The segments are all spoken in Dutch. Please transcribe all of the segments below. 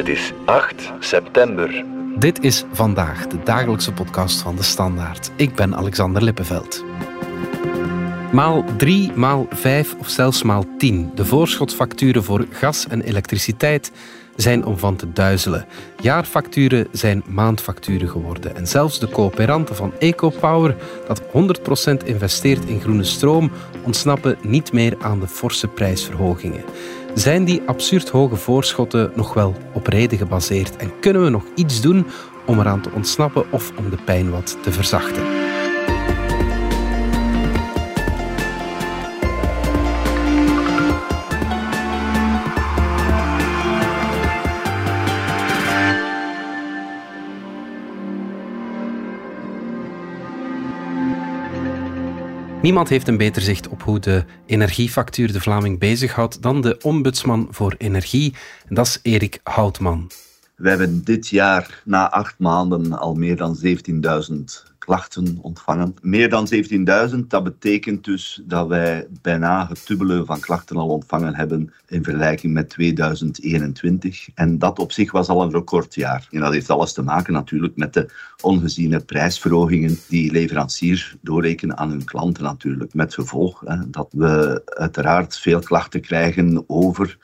Het is 8 september. Dit is vandaag de dagelijkse podcast van de Standaard. Ik ben Alexander Lippenveld. Maal 3, maal 5 of zelfs maal 10. De voorschotfacturen voor gas en elektriciteit zijn om van te duizelen. Jaarfacturen zijn maandfacturen geworden. En zelfs de coöperanten van EcoPower, dat 100% investeert in groene stroom, ontsnappen niet meer aan de forse prijsverhogingen. Zijn die absurd hoge voorschotten nog wel op reden gebaseerd? En kunnen we nog iets doen om eraan te ontsnappen of om de pijn wat te verzachten? Niemand heeft een beter zicht op hoe de energiefactuur de Vlaming bezighoudt dan de ombudsman voor energie. En dat is Erik Houtman. We hebben dit jaar na acht maanden al meer dan 17.000 klachten ontvangen. Meer dan 17.000, dat betekent dus dat wij bijna het van klachten al ontvangen hebben in vergelijking met 2021. En dat op zich was al een recordjaar. En dat heeft alles te maken natuurlijk met de ongeziene prijsverhogingen die leveranciers doorrekenen aan hun klanten natuurlijk. Met gevolg hè, dat we uiteraard veel klachten krijgen over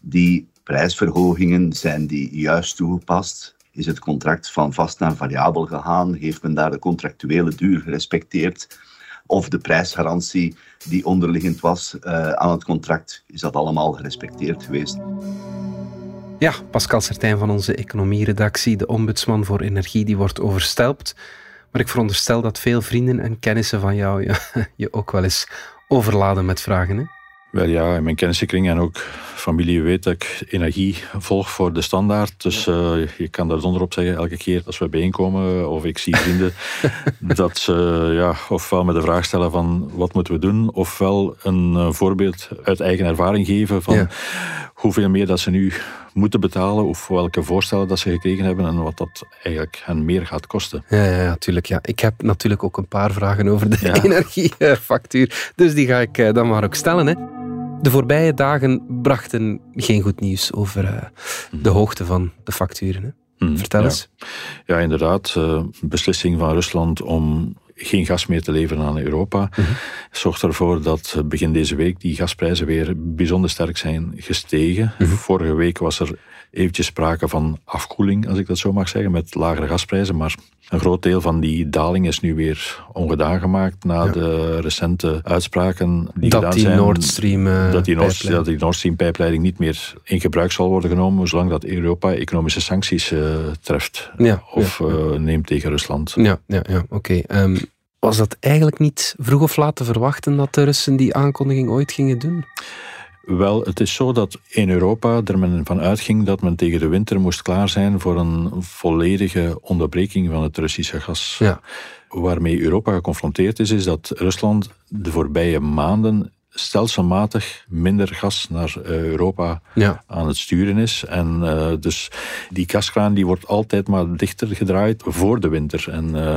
die prijsverhogingen. Zijn die juist toegepast? Is het contract van vast naar variabel gegaan? Heeft men daar de contractuele duur gerespecteerd? Of de prijsgarantie die onderliggend was uh, aan het contract, is dat allemaal gerespecteerd geweest? Ja, Pascal Sertijn van onze economieredactie, de ombudsman voor energie, die wordt overstelpt. Maar ik veronderstel dat veel vrienden en kennissen van jou je, ook wel eens overladen met vragen. Wel ja, in mijn kennissenkring en ook familie weet dat ik energie volg voor de standaard. Dus uh, je kan daar zonder op zeggen, elke keer als we bijeenkomen of ik zie vrienden, dat ze ja, ofwel met de vraag stellen van wat moeten we doen, ofwel een uh, voorbeeld uit eigen ervaring geven van ja. hoeveel meer dat ze nu moeten betalen of welke voorstellen dat ze gekregen hebben en wat dat eigenlijk hen meer gaat kosten. Ja, ja, natuurlijk. Ja. Ik heb natuurlijk ook een paar vragen over de ja. energiefactuur, dus die ga ik dan maar ook stellen. Hè. De voorbije dagen brachten geen goed nieuws over uh, de hoogte van de facturen. Hè? Mm, Vertel ja. eens. Ja, inderdaad. Uh, beslissing van Rusland om geen gas meer te leveren aan Europa, -hmm. zorgt ervoor dat begin deze week die gasprijzen weer bijzonder sterk zijn gestegen. Vorige week was er eventjes sprake van afkoeling, als ik dat zo mag zeggen, met lagere gasprijzen, maar een groot deel van die daling is nu weer ongedaan gemaakt na ja. de recente uitspraken die dat gedaan die zijn. Nord Stream, uh, dat die Nord, dat die Nord Stream pijpleiding niet meer in gebruik zal worden genomen, zolang dat Europa economische sancties uh, treft ja, of ja, uh, neemt tegen Rusland. Ja, ja, ja oké. Okay. Um, was dat eigenlijk niet vroeg of laat te verwachten dat de Russen die aankondiging ooit gingen doen? Wel, het is zo dat in Europa er men van uitging dat men tegen de winter moest klaar zijn voor een volledige onderbreking van het Russische gas. Ja. Waarmee Europa geconfronteerd is, is dat Rusland de voorbije maanden stelselmatig minder gas naar Europa ja. aan het sturen is. En uh, dus die gaskraan die wordt altijd maar dichter gedraaid voor de winter. En uh,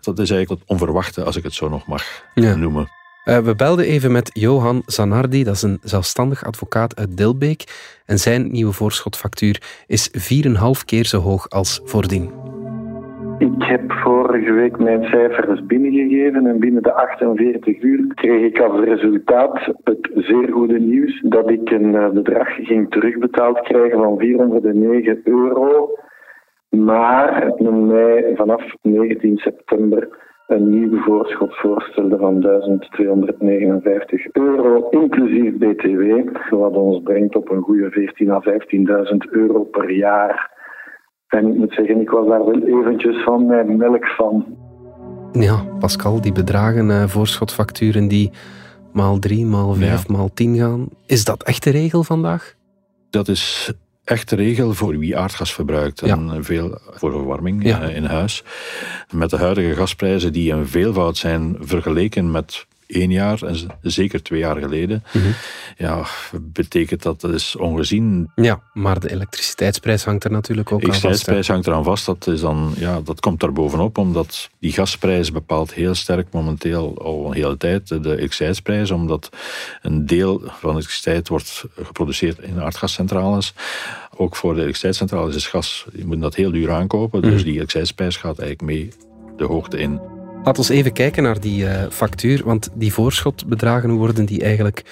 dat is eigenlijk het onverwachte, als ik het zo nog mag ja. noemen. Uh, we belden even met Johan Zanardi, dat is een zelfstandig advocaat uit Dilbeek. En zijn nieuwe voorschotfactuur is 4,5 keer zo hoog als voordien. Ik heb vorige week mijn cijfers binnengegeven en binnen de 48 uur kreeg ik als resultaat het zeer goede nieuws dat ik een bedrag ging terugbetaald krijgen van 409 euro. Maar mij vanaf 19 september een nieuw voorschot voorstelde van 1259 euro, inclusief BTW, wat ons brengt op een goede 14.000 à 15.000 euro per jaar. En ik moet zeggen, ik was daar wel eventjes van mijn melk van. Ja, Pascal, die bedragen, uh, voorschotfacturen die maal 3, maal 5, ja. maal 10 gaan, is dat echt de regel vandaag? Dat is echte regel voor wie aardgas verbruikt en ja. veel voor verwarming ja. in huis. Met de huidige gasprijzen die een veelvoud zijn vergeleken met één jaar en zeker twee jaar geleden, mm -hmm. ja, betekent dat dat is ongezien. Ja, maar de elektriciteitsprijs hangt er natuurlijk ook aan vast. De elektriciteitsprijs hangt eraan vast. Dat, is dan, ja, dat komt daar bovenop, omdat die gasprijs bepaalt heel sterk momenteel al een hele tijd de elektriciteitsprijs, omdat een deel van de elektriciteit wordt geproduceerd in aardgascentrales. Ook voor de elektriciteitscentrale is gas, je moet dat heel duur aankopen. Dus Mhm. die elektriciteitsprijs gaat eigenlijk mee de hoogte in. Laten we even kijken naar die eh, factuur, want die voorschotbedragen, hoe worden die eigenlijk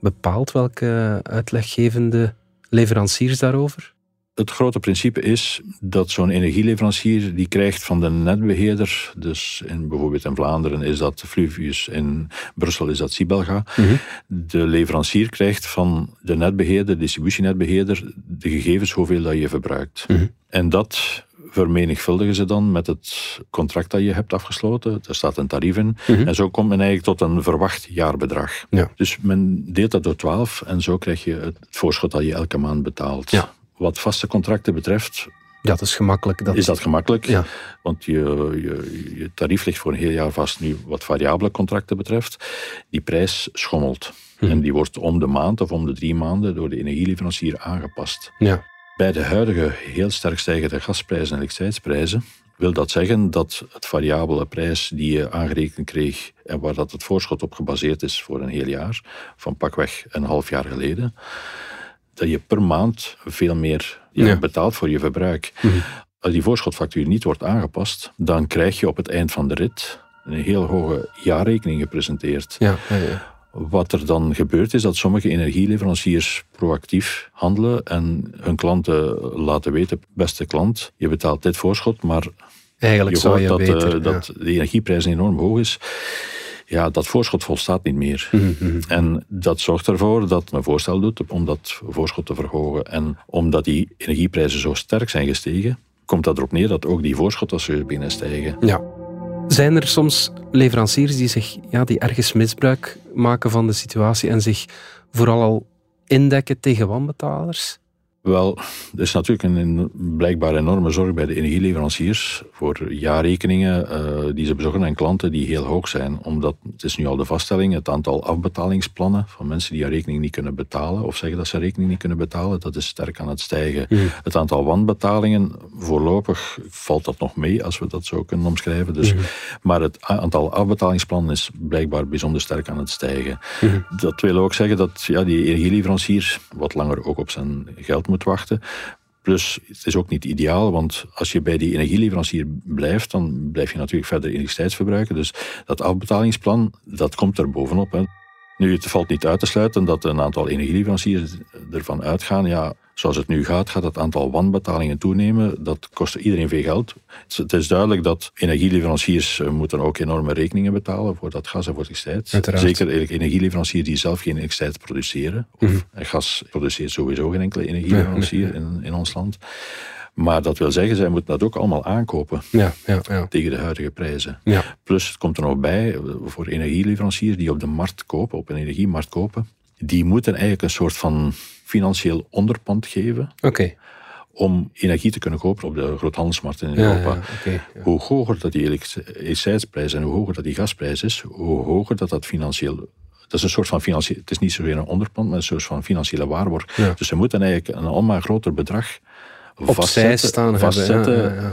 bepaald? Welke uitleggevende leveranciers daarover? Het grote principe is dat zo'n energieleverancier die krijgt van de netbeheerder, dus in, bijvoorbeeld in Vlaanderen is dat Fluvius, in Brussel is dat Sibelga, de leverancier krijgt van de netbeheerder, distributienetbeheerder, de gegevens hoeveel dat je verbruikt. Mhm. En dat vermenigvuldigen ze dan met het contract dat je hebt afgesloten. Er staat een tarief in. Mhm. En zo komt men eigenlijk tot een verwacht jaarbedrag. Ja. Dus men deelt dat door 12 en zo krijg je het voorschot dat je elke maand betaalt. Ja. Wat vaste contracten betreft, Ja, dat is gemakkelijk. Dat... is dat gemakkelijk. Ja. Want je, je, je tarief ligt voor een heel jaar vast. Nu, wat variabele contracten betreft, die prijs schommelt. Mhm. En die wordt om de maand of om de drie maanden door de energieleverancier aangepast. Ja. Bij de huidige heel sterk stijgende gasprijzen en elektriciteitsprijzen wil dat zeggen dat het variabele prijs die je aangerekend kreeg en waar dat het voorschot op gebaseerd is voor een heel jaar, van pakweg een half jaar geleden, dat je per maand veel meer ja, betaalt voor je verbruik. Als die voorschotfactuur niet wordt aangepast, dan krijg je op het eind van de rit een heel hoge jaarrekening gepresenteerd. Ja, ja, ja. Wat er dan gebeurt is dat sommige energieleveranciers proactief handelen en hun klanten laten weten, beste klant, je betaalt dit voorschot, maar Eigenlijk je zou je dat, beter... eh, dat de energieprijs enorm hoog is. Ja, dat voorschot volstaat niet meer. Mhm. En dat zorgt ervoor dat men voorstel doet om dat voorschot te verhogen. En omdat die energieprijzen zo sterk zijn gestegen, komt dat erop neer dat ook die voorschottassuurs beginnen stijgen. Ja. Zijn er soms leveranciers die, zich, ja, die ergens misbruik maken van de situatie en zich vooral al indekken tegen wanbetalers? Wel, er is natuurlijk een, een blijkbaar enorme zorg bij de energieleveranciers voor jaarrekeningen eh, die ze bezorgen aan klanten die heel hoog zijn. Omdat het is nu al de vaststelling, het aantal afbetalingsplannen van mensen die een rekening niet kunnen betalen of zeggen dat ze rekening niet kunnen betalen, dat is sterk aan het stijgen. Het aantal wanbetalingen, voorlopig valt dat nog mee als we dat zo kunnen omschrijven. Dus, Maar het aantal afbetalingsplannen is blijkbaar bijzonder sterk aan het stijgen. Dat wil ook zeggen dat ja, die energieleverancier wat langer ook op zijn geld wachten. Plus, het is ook niet ideaal, want als je bij die energieleverancier blijft, dan blijf je natuurlijk verder elektriciteit verbruiken. Dus dat afbetalingsplan, dat komt er bovenop. Hè. Nu, het valt niet uit te sluiten dat een aantal energieleveranciers ervan uitgaan, ja, zoals het nu gaat, gaat het aantal wanbetalingen toenemen. Dat kost iedereen veel geld. Het is- duidelijk dat energieleveranciers eh, moeten ook enorme rekeningen betalen voor dat gas en voor elektriciteit. Uiteraard. Zeker eigenlijk energieleveranciers die zelf geen elektriciteit produceren. Of en gas produceert sowieso geen enkele energieleverancier in, in ons land. Maar dat wil zeggen, zij moeten dat ook allemaal aankopen Ja, ja, ja. tegen de huidige prijzen. ja. Plus, het komt er nog bij, eh, voor energieleveranciers die op de markt kopen, op een energiemarkt kopen, die moeten eigenlijk een soort van financieel onderpand geven Oké. om energie te kunnen kopen op de groothandelsmarkten in Europa. ja. Hoe hoger dat die elektriciteitsprijs en hoe hoger dat die gasprijs is, hoe hoger dat dat financieel... Dat is een soort van financieel... Het is niet zozeer een onderpand, maar een soort van financiële waarborg. Ja. Dus ze moeten eigenlijk een allemaal groter bedrag Opzij vastzetten. staan hebben, vastzetten. ja, ja, ja.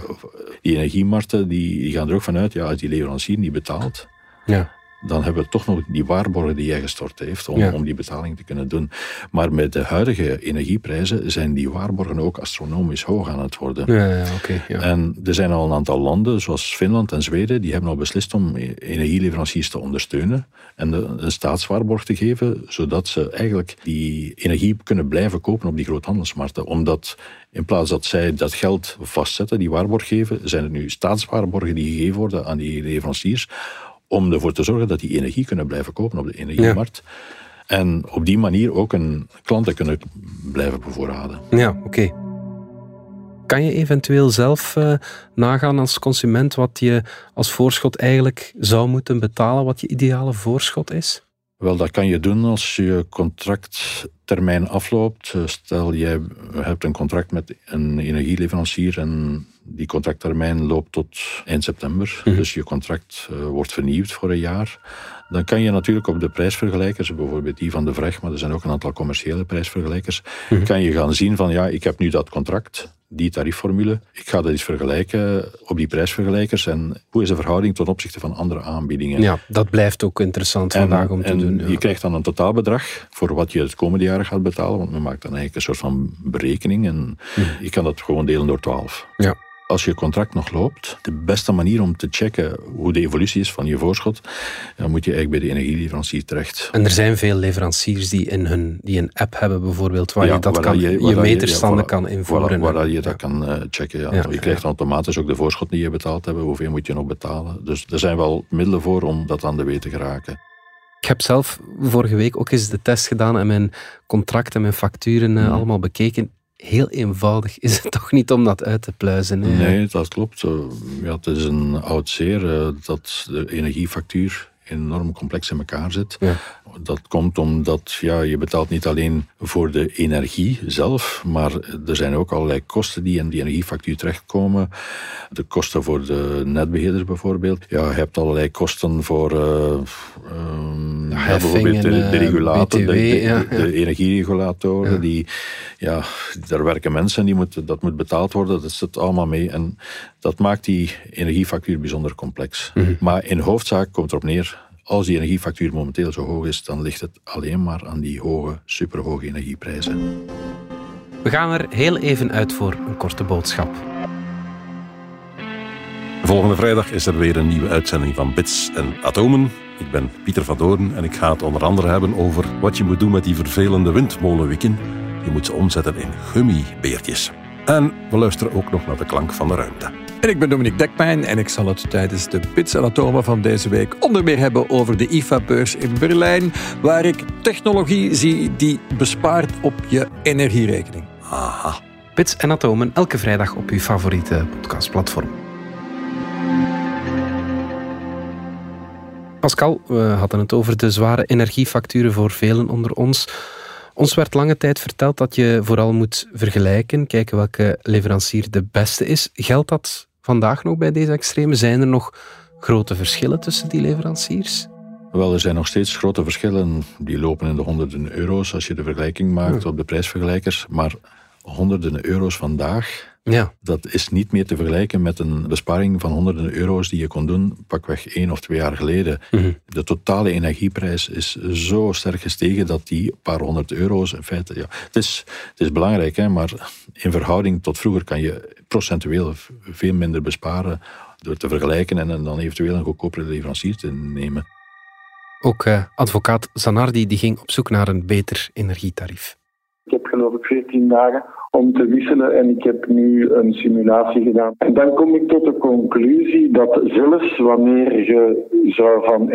Die energiemarkten die, die gaan er ook vanuit, ja, die leverancier niet betaalt, Ja. Dan hebben we toch nog die waarborgen die jij gestort heeft om, Ja. om die betaling te kunnen doen. Maar met de huidige energieprijzen zijn die waarborgen ook astronomisch hoog aan het worden. Ja, ja. En er zijn al een aantal landen, zoals Finland en Zweden, die hebben al beslist om e- energieleveranciers te ondersteunen en de, een staatswaarborg te geven, zodat ze eigenlijk die energie kunnen blijven kopen op die groothandelsmarkten. Omdat in plaats dat zij dat geld vastzetten, die waarborg geven, zijn er nu staatswaarborgen die gegeven worden aan die leveranciers om ervoor te zorgen dat die energie kunnen blijven kopen op de energiemarkt. En op die manier ook een klanten kunnen blijven bevoorraden. Ja, oké. Kan je eventueel zelf eh, nagaan als consument wat je als voorschot eigenlijk zou moeten betalen, wat je ideale voorschot is? Wel, dat kan je doen als je contracttermijn afloopt. Eh, Stel, jij hebt een contract met een energieleverancier en die contracttermijn loopt tot eind september. Mhm. Dus je contract eh, wordt vernieuwd voor een jaar. Dan kan je natuurlijk op de prijsvergelijkers, bijvoorbeeld die van de VREG, maar er zijn ook een aantal commerciële prijsvergelijkers, Mhm. kan je gaan zien van ja, ik heb nu dat contract. die tariefformule. Ik ga dat eens vergelijken op die prijsvergelijkers en hoe is de verhouding ten opzichte van andere aanbiedingen. Ja, dat blijft ook interessant vandaag om te doen. Ja. Je krijgt dan een totaalbedrag voor wat je het komende jaren gaat betalen, want men maakt dan eigenlijk een soort van berekening en je kan dat gewoon delen door 12. Ja als je contract nog loopt, de beste manier om te checken hoe de evolutie is van je voorschot, dan moet je eigenlijk bij de energieleverancier terecht. En er zijn veel leveranciers die, in hun, die een app hebben bijvoorbeeld, waar je dat kan, je, je meterstanden kan invoeren. Waar, waar je dat kan uh, checken. Ja. je krijgt automatisch ook de voorschot die je betaald hebt, hoeveel moet je nog betalen. Dus er zijn wel middelen voor om dat aan de weet te geraken. Ik heb zelf vorige week ook eens de test gedaan en mijn contracten en mijn facturen uh, allemaal bekeken heel eenvoudig is het toch niet om dat uit te pluizen. Hè? Nee, dat klopt. Ja, het is een oud zeer eh, dat de energiefactuur enorm complex in elkaar zit. Ja. Dat komt omdat ja, je betaalt niet alleen voor de energie zelf, maar er zijn ook allerlei kosten die in die energiefactuur terechtkomen. De kosten voor de netbeheerders bijvoorbeeld. Ja, je hebt allerlei kosten voor uh, ja, bijvoorbeeld de, de eh, regulator, BTW, de, de, energieregulatoren. Die, ja, daar werken mensen, die moeten, dat moet betaald worden. Dat zit allemaal mee. En dat maakt die energiefactuur bijzonder complex. Mhm. Maar in hoofdzaak komt erop neer als die energiefactuur momenteel zo hoog is, dan ligt het alleen maar aan die hoge, superhoge energieprijzen. We gaan er heel even uit voor een korte boodschap. Volgende vrijdag is er weer een nieuwe uitzending van Bits en Atomen. Ik ben Pieter van Doorn en ik ga het onder andere hebben over wat je moet doen met die vervelende windmolenwieken. Je moet ze omzetten in gummibeertjes. En we luisteren ook nog naar de klank van de ruimte. En ik ben Dominique Dekpijn en ik zal het tijdens de Bits en Atomen van deze week onder meer hebben over de IFA-beurs in Berlijn, waar ik technologie zie die bespaart op je energierekening. Aha. Bits en Atomen elke vrijdag op uw favoriete podcastplatform. Pascal, we hadden het over de zware energiefacturen voor velen onder ons. Ons werd lange tijd verteld dat je vooral moet vergelijken, kijken welke leverancier de beste is. Geldt dat vandaag nog bij deze extreme? Zijn er nog grote verschillen tussen die leveranciers? Wel, er zijn nog steeds grote verschillen. Die lopen in de honderden euro's als je de vergelijking maakt op de prijsvergelijkers. Maar honderden euro's vandaag, ja. dat is niet meer te vergelijken met een besparing van honderden euro's die je kon doen pakweg één of twee jaar geleden. Mhm. De totale energieprijs is zo sterk gestegen dat die paar honderd euro's in feite... Ja, het, is, het is belangrijk, hè, maar in verhouding tot vroeger kan je procentueel veel minder besparen door te vergelijken en dan eventueel een goedkopere leverancier te nemen. Ook uh, advocaat Zanardi die ging op zoek naar een beter energietarief. Ik heb geloof ik 14 dagen om te wisselen en ik heb nu een simulatie gedaan. En dan kom ik tot de conclusie dat zelfs wanneer je zou van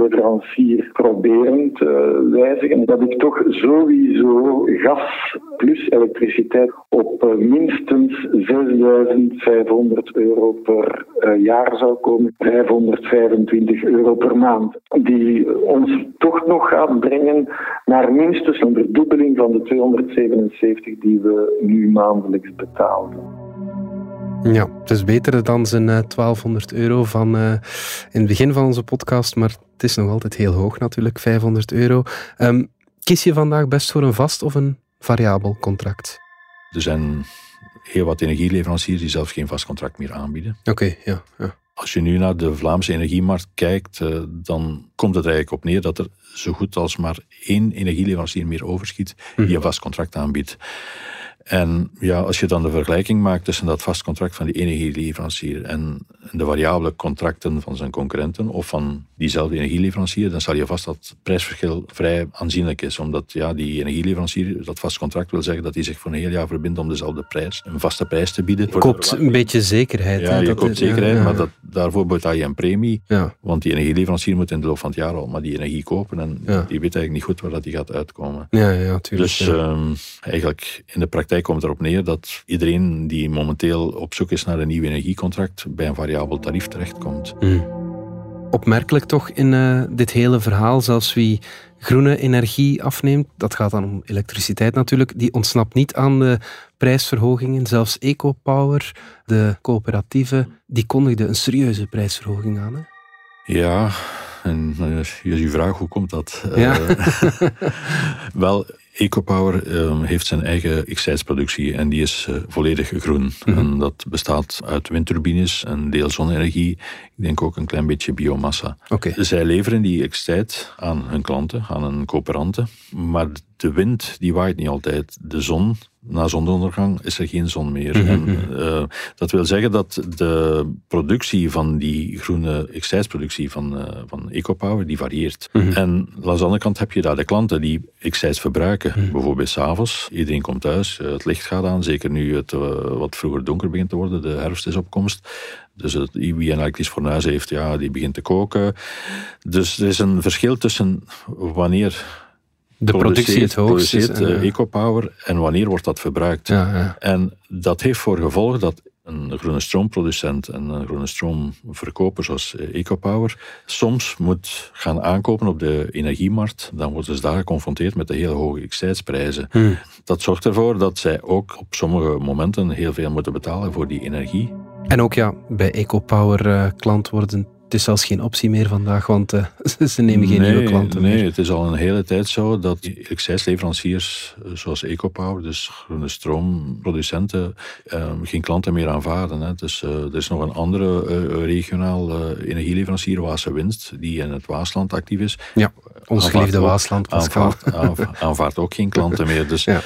energieleverancier proberen te wijzigen, dat ik toch sowieso gas plus elektriciteit op eh, minstens 6500 euro per eh, jaar zou komen, 525 euro per maand, die ons toch nog gaat brengen naar minstens een verdubbeling van de 277 die we nu maandelijks betaalden. Ja, het is beter dan zijn 1200 eh, euro van uh, in het begin van onze podcast, maar het is nog altijd heel hoog natuurlijk, 500 euro. Um, kies je vandaag best voor een vast of een variabel contract? Er zijn heel wat energieleveranciers die zelfs geen vast contract meer aanbieden. Oké, ja, ja. Als je nu naar de Vlaamse energiemarkt kijkt, uh, dan komt het eigenlijk op neer dat er zo goed als maar één energieleverancier meer overschiet die een vast contract aanbiedt. En ja, als je dan de vergelijking maakt tussen dat vast contract van die energieleverancier en de variabele contracten van zijn concurrenten of van diezelfde energieleverancier, dan zal je vast dat het prijsverschil vrij aanzienlijk is. Omdat ja, die energieleverancier, dat vast contract wil zeggen dat hij zich voor een heel jaar verbindt om dezelfde prijs, een vaste prijs te bieden. Je koopt een beetje zekerheid. Ja, je koopt zekerheid, maar dat, daarvoor betaal je een premie. Ja. Want die energieleverancier moet in de loop van het jaar al maar die energie kopen en die weet eigenlijk niet goed waar dat die gaat uitkomen. Ja, ja, tuurlijk. Dus um, eigenlijk in de praktijk komt erop neer dat iedereen die momenteel op zoek is naar een nieuw energiecontract bij een variabel tarief terechtkomt. Mm. Opmerkelijk toch in uh, dit hele verhaal, zelfs wie groene energie afneemt, dat gaat dan om elektriciteit natuurlijk, die ontsnapt niet aan de prijsverhogingen. Zelfs EcoPower, de coöperatieve, die kondigde een serieuze prijsverhoging aan. Hè? Ja, en uh, je vraag, hoe komt dat? Ja. Uh, wel, EcoPower uh, heeft zijn eigen excitesproductie en die is uh, volledig groen. Mm -hmm. En dat bestaat uit windturbines en deel zonne-energie. Ik denk ook een klein beetje biomassa. Okay. Zij leveren die excite aan hun klanten, aan hun coöperanten. Maar de wind die waait niet altijd. De zon, na zonsondergang is er geen zon meer. Mhm, en, uh, dat wil zeggen dat de productie van die groene excitesproductie van, uh, van EcoPower, die varieert. Mhm. En aan de andere kant heb je daar de klanten die excites verbruiken. Mhm. Bijvoorbeeld s'avonds, iedereen komt thuis, uh, het licht gaat aan, zeker nu het wat vroeger donker begint te worden, de herfst is op komst. Dus het, wie een elektrisch fornuis heeft, ja, die begint te koken. Dus er is een verschil tussen wanneer de productie het hoogst is. Uh, EcoPower en wanneer wordt dat verbruikt. Ja, ja. En dat heeft voor gevolg dat een groene stroomproducent en een groene stroomverkoper zoals EcoPower soms moet gaan aankopen op de energiemarkt. Dan worden ze daar geconfronteerd met de hele hoge excitesprijzen. Hmm. Dat zorgt ervoor dat zij ook op sommige momenten heel veel moeten betalen voor die energie. En ook ja, bij EcoPower klant worden het is zelfs geen optie meer vandaag, want uh, ze nemen geen nee, nieuwe klanten nee, meer. het is al een hele tijd zo dat excitsleveranciers zoals EcoPower, dus groene stroomproducenten, uh, geen klanten meer aanvaarden. Hè. Dus uh, er is nog een andere regionaal energieleverancier, Waase Winst, die in het Waasland actief is. Ja, ons geliefde Waasland, aanvaardt ook geen klanten meer. Dus ja.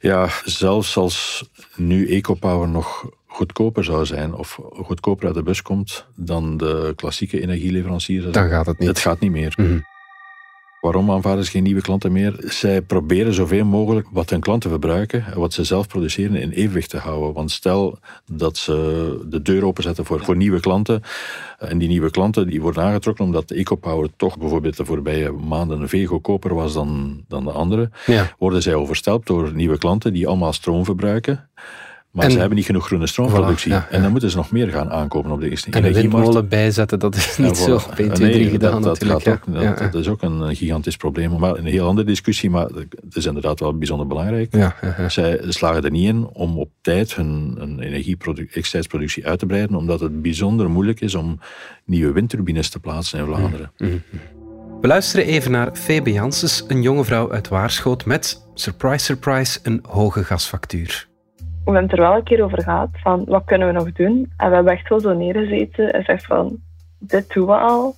ja, zelfs als nu EcoPower nog goedkoper zou zijn of goedkoper uit de bus komt dan de klassieke energieleveranciers, dan gaat het niet. Het gaat niet meer. Mm -hmm. Waarom aanvaarden ze geen nieuwe klanten meer? Zij proberen zoveel mogelijk wat hun klanten verbruiken en wat ze zelf produceren in evenwicht te houden. Want stel dat ze de deur openzetten voor, voor nieuwe klanten en die nieuwe klanten die worden aangetrokken omdat EcoPower toch bijvoorbeeld de voorbije maanden veel goedkoper was dan, dan de andere, ja. worden zij overstelpt door nieuwe klanten die allemaal stroom verbruiken. Maar en, ze hebben niet genoeg groene stroomproductie. Voilà, ja, ja. En dan moeten ze nog meer gaan aankopen op de eerste En een windmolen bijzetten, dat is niet zo op 1, 2, 3 gedaan dat, natuurlijk. Dat, ook, ja. dat, dat, is ook een gigantisch probleem. Maar een heel andere discussie, maar het is inderdaad wel bijzonder belangrijk. Zij slagen er niet in om op tijd hun, hun energieproductie uit te breiden, omdat het bijzonder moeilijk is om nieuwe windturbines te plaatsen in Vlaanderen. Mm -hmm. We luisteren even naar Febe Janssens, een jonge vrouw uit Waarschoot met, surprise, surprise, een hoge gasfactuur we hebben het er wel een keer over gehad, van wat kunnen we nog doen? En we hebben echt wel zo neergezeten en zegt van, dit doen we al.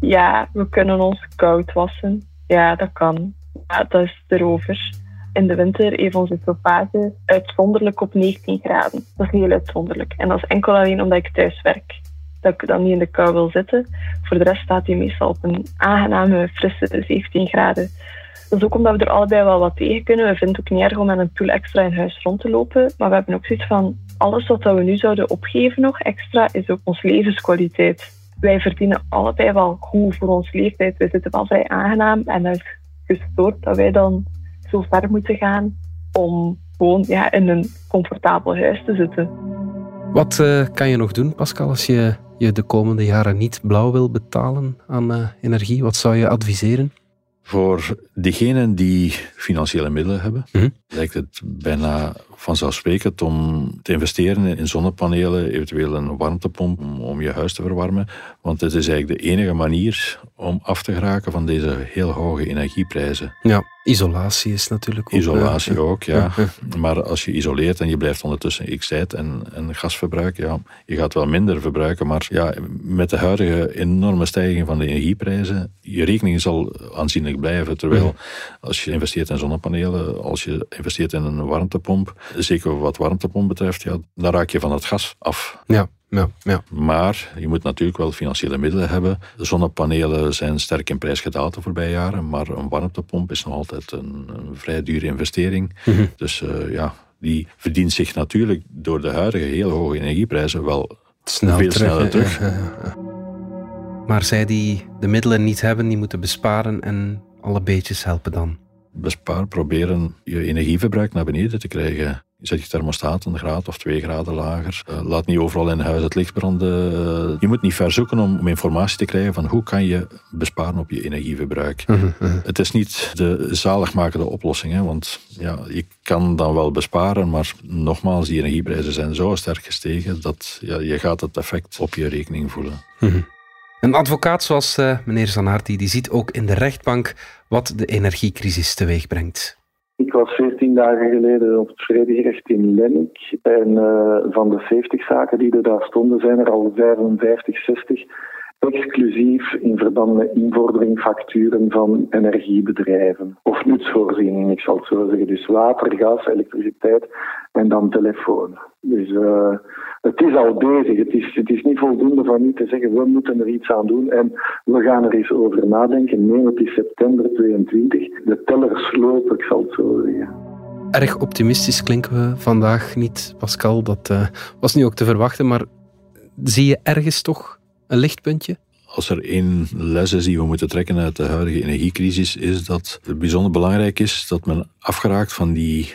Ja, we kunnen ons koud wassen. Ja, dat kan. Ja, dat is erover. In de winter heeft onze chauffage uitzonderlijk op 19 graden. Dat is heel uitzonderlijk. En dat is enkel alleen omdat ik thuis werk. Dat ik dan niet in de kou wil zitten. Voor de rest staat hij meestal op een aangename, frisse 17 graden. Dat is ook omdat we er allebei wel wat tegen kunnen. We vinden het ook niet erg om met een pool extra in huis rond te lopen. Maar we hebben ook zoiets van, alles wat we nu zouden opgeven nog extra, is ook onze levenskwaliteit. Wij verdienen allebei wel goed voor ons leeftijd. We zitten wel vrij aangenaam. En dat is gestoord dat wij dan zo ver moeten gaan om gewoon ja, in een comfortabel huis te zitten. Wat uh, kan je nog doen, Pascal, als je je de komende jaren niet blauw wil betalen aan uh, energie? Wat zou je adviseren? Voor degenen die financiële middelen hebben, Mhm. lijkt het bijna vanzelfsprekend om te investeren in zonnepanelen, eventueel een warmtepomp om, je huis te verwarmen. Want het is eigenlijk de enige manier om af te geraken van deze heel hoge energieprijzen. Ja, isolatie is natuurlijk ook... Isolatie uh, ook, ja. Maar als je isoleert en je blijft ondertussen excite en, en gasverbruik, ja, je gaat wel minder verbruiken. Maar ja, met de huidige enorme stijging van de energieprijzen, je rekening zal aanzienlijk blijven. Terwijl Als je investeert in zonnepanelen, als je investeert in een warmtepomp, zeker wat warmtepomp betreft, ja, dan raak je van het gas af. Ja, ja, ja. Maar je moet natuurlijk wel financiële middelen hebben. De zonnepanelen zijn sterk in prijs gedaald de voorbije jaren, maar een warmtepomp is nog altijd een, een vrij dure investering. Mhm. Dus uh, ja, die verdient zich natuurlijk door de huidige heel hoge energieprijzen wel Snel veel terug, sneller terug. Ja, ja, ja. Maar zij die de middelen niet hebben, die moeten besparen en alle beetjes helpen dan. Bespaar, proberen je energieverbruik naar beneden te krijgen. Zet je thermostaat een graad of twee graden lager. Uh, laat niet overal in huis het licht branden. Uh, je moet niet ver zoeken om, om, informatie te krijgen van hoe kan je besparen op je energieverbruik. Uh -huh. Het is niet de zaligmakende oplossing, hè, want ja, je kan dan wel besparen, maar nogmaals, die energieprijzen zijn zo sterk gestegen dat ja, je gaat het effect op je rekening voelen. Uh -huh. Een advocaat zoals uh, meneer Zanardi, die ziet ook in de rechtbank wat de energiecrisis teweeg brengt. Ik was 14 dagen geleden op het vredegerecht in Lennik. En uh, van de 70 zaken die er daar stonden, zijn er al 55, 60 exclusief in verband met invordering facturen van energiebedrijven. Of nutsvoorziening, ik zal het zo zeggen. Dus water, gas, elektriciteit en dan telefoon. Dus uh, het is al bezig. Het is, het is niet voldoende van nu te zeggen, we moeten er iets aan doen en we gaan er eens over nadenken. Nee, het is september 22. De tellers lopen, ik zal het zo zeggen. Erg optimistisch klinken we vandaag niet, Pascal. Dat uh, was nu ook te verwachten, maar zie je ergens toch een lichtpuntje? Als er één les is die we moeten trekken uit de huidige energiecrisis, is dat het bijzonder belangrijk is dat men afgeraakt van die,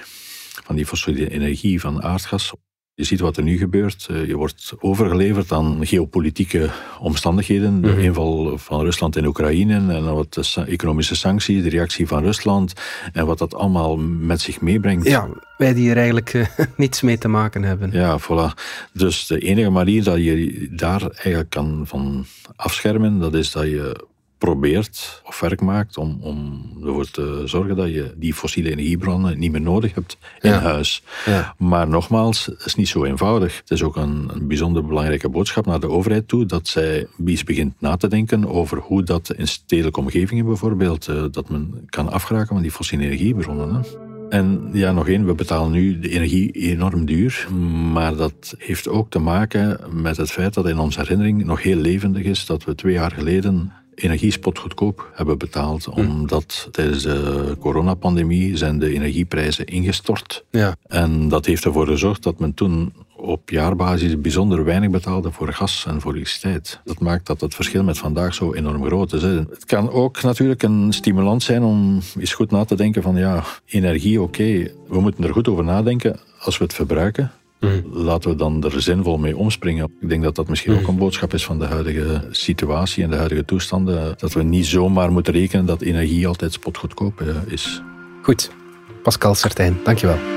van die fossiele energie, van aardgas. Je ziet wat er nu gebeurt. Eh, je wordt overgeleverd aan geopolitieke omstandigheden. De mhm. inval van Rusland in Oekraïne en wat de economische sancties, de reactie van Rusland en wat dat allemaal met zich meebrengt. Ja, wij die er eigenlijk uh, niets mee te maken hebben. Ja, voilà. Dus de enige manier dat je daar eigenlijk kan van afschermen, dat is dat je probeert of werk maakt om, om ervoor te zorgen dat je die fossiele energiebronnen niet meer nodig hebt in huis. Ja. Maar nogmaals, het is niet zo eenvoudig. Het is ook een, een, bijzonder belangrijke boodschap naar de overheid toe, dat zij eens begint na te denken over hoe dat in stedelijke omgevingen bijvoorbeeld, uh, dat men kan afgeraken van die fossiele energiebronnen. Hè. En ja, nog één, we betalen nu de energie enorm duur. Maar dat heeft ook te maken met het feit dat in onze herinnering nog heel levendig is dat we twee jaar geleden energiespot goedkoop hebben betaald. Hm. Omdat tijdens de coronapandemie zijn de energieprijzen ingestort. Ja. En dat heeft ervoor gezorgd dat men toen op jaarbasis bijzonder weinig betaalde voor gas en voor elektriciteit. Dat maakt dat het verschil met vandaag zo enorm groot is. Het kan ook natuurlijk een stimulans zijn om eens goed na te denken van ja, energie oké, we moeten er goed over nadenken als we het verbruiken. Mm. Laten we dan er zinvol mee omspringen. Ik denk dat dat misschien ook mm. een boodschap is van de huidige situatie en de huidige toestanden. Dat we niet zomaar moeten rekenen dat energie altijd spotgoedkoop eh, is. Goed. Pascal Sertijn, dankjewel.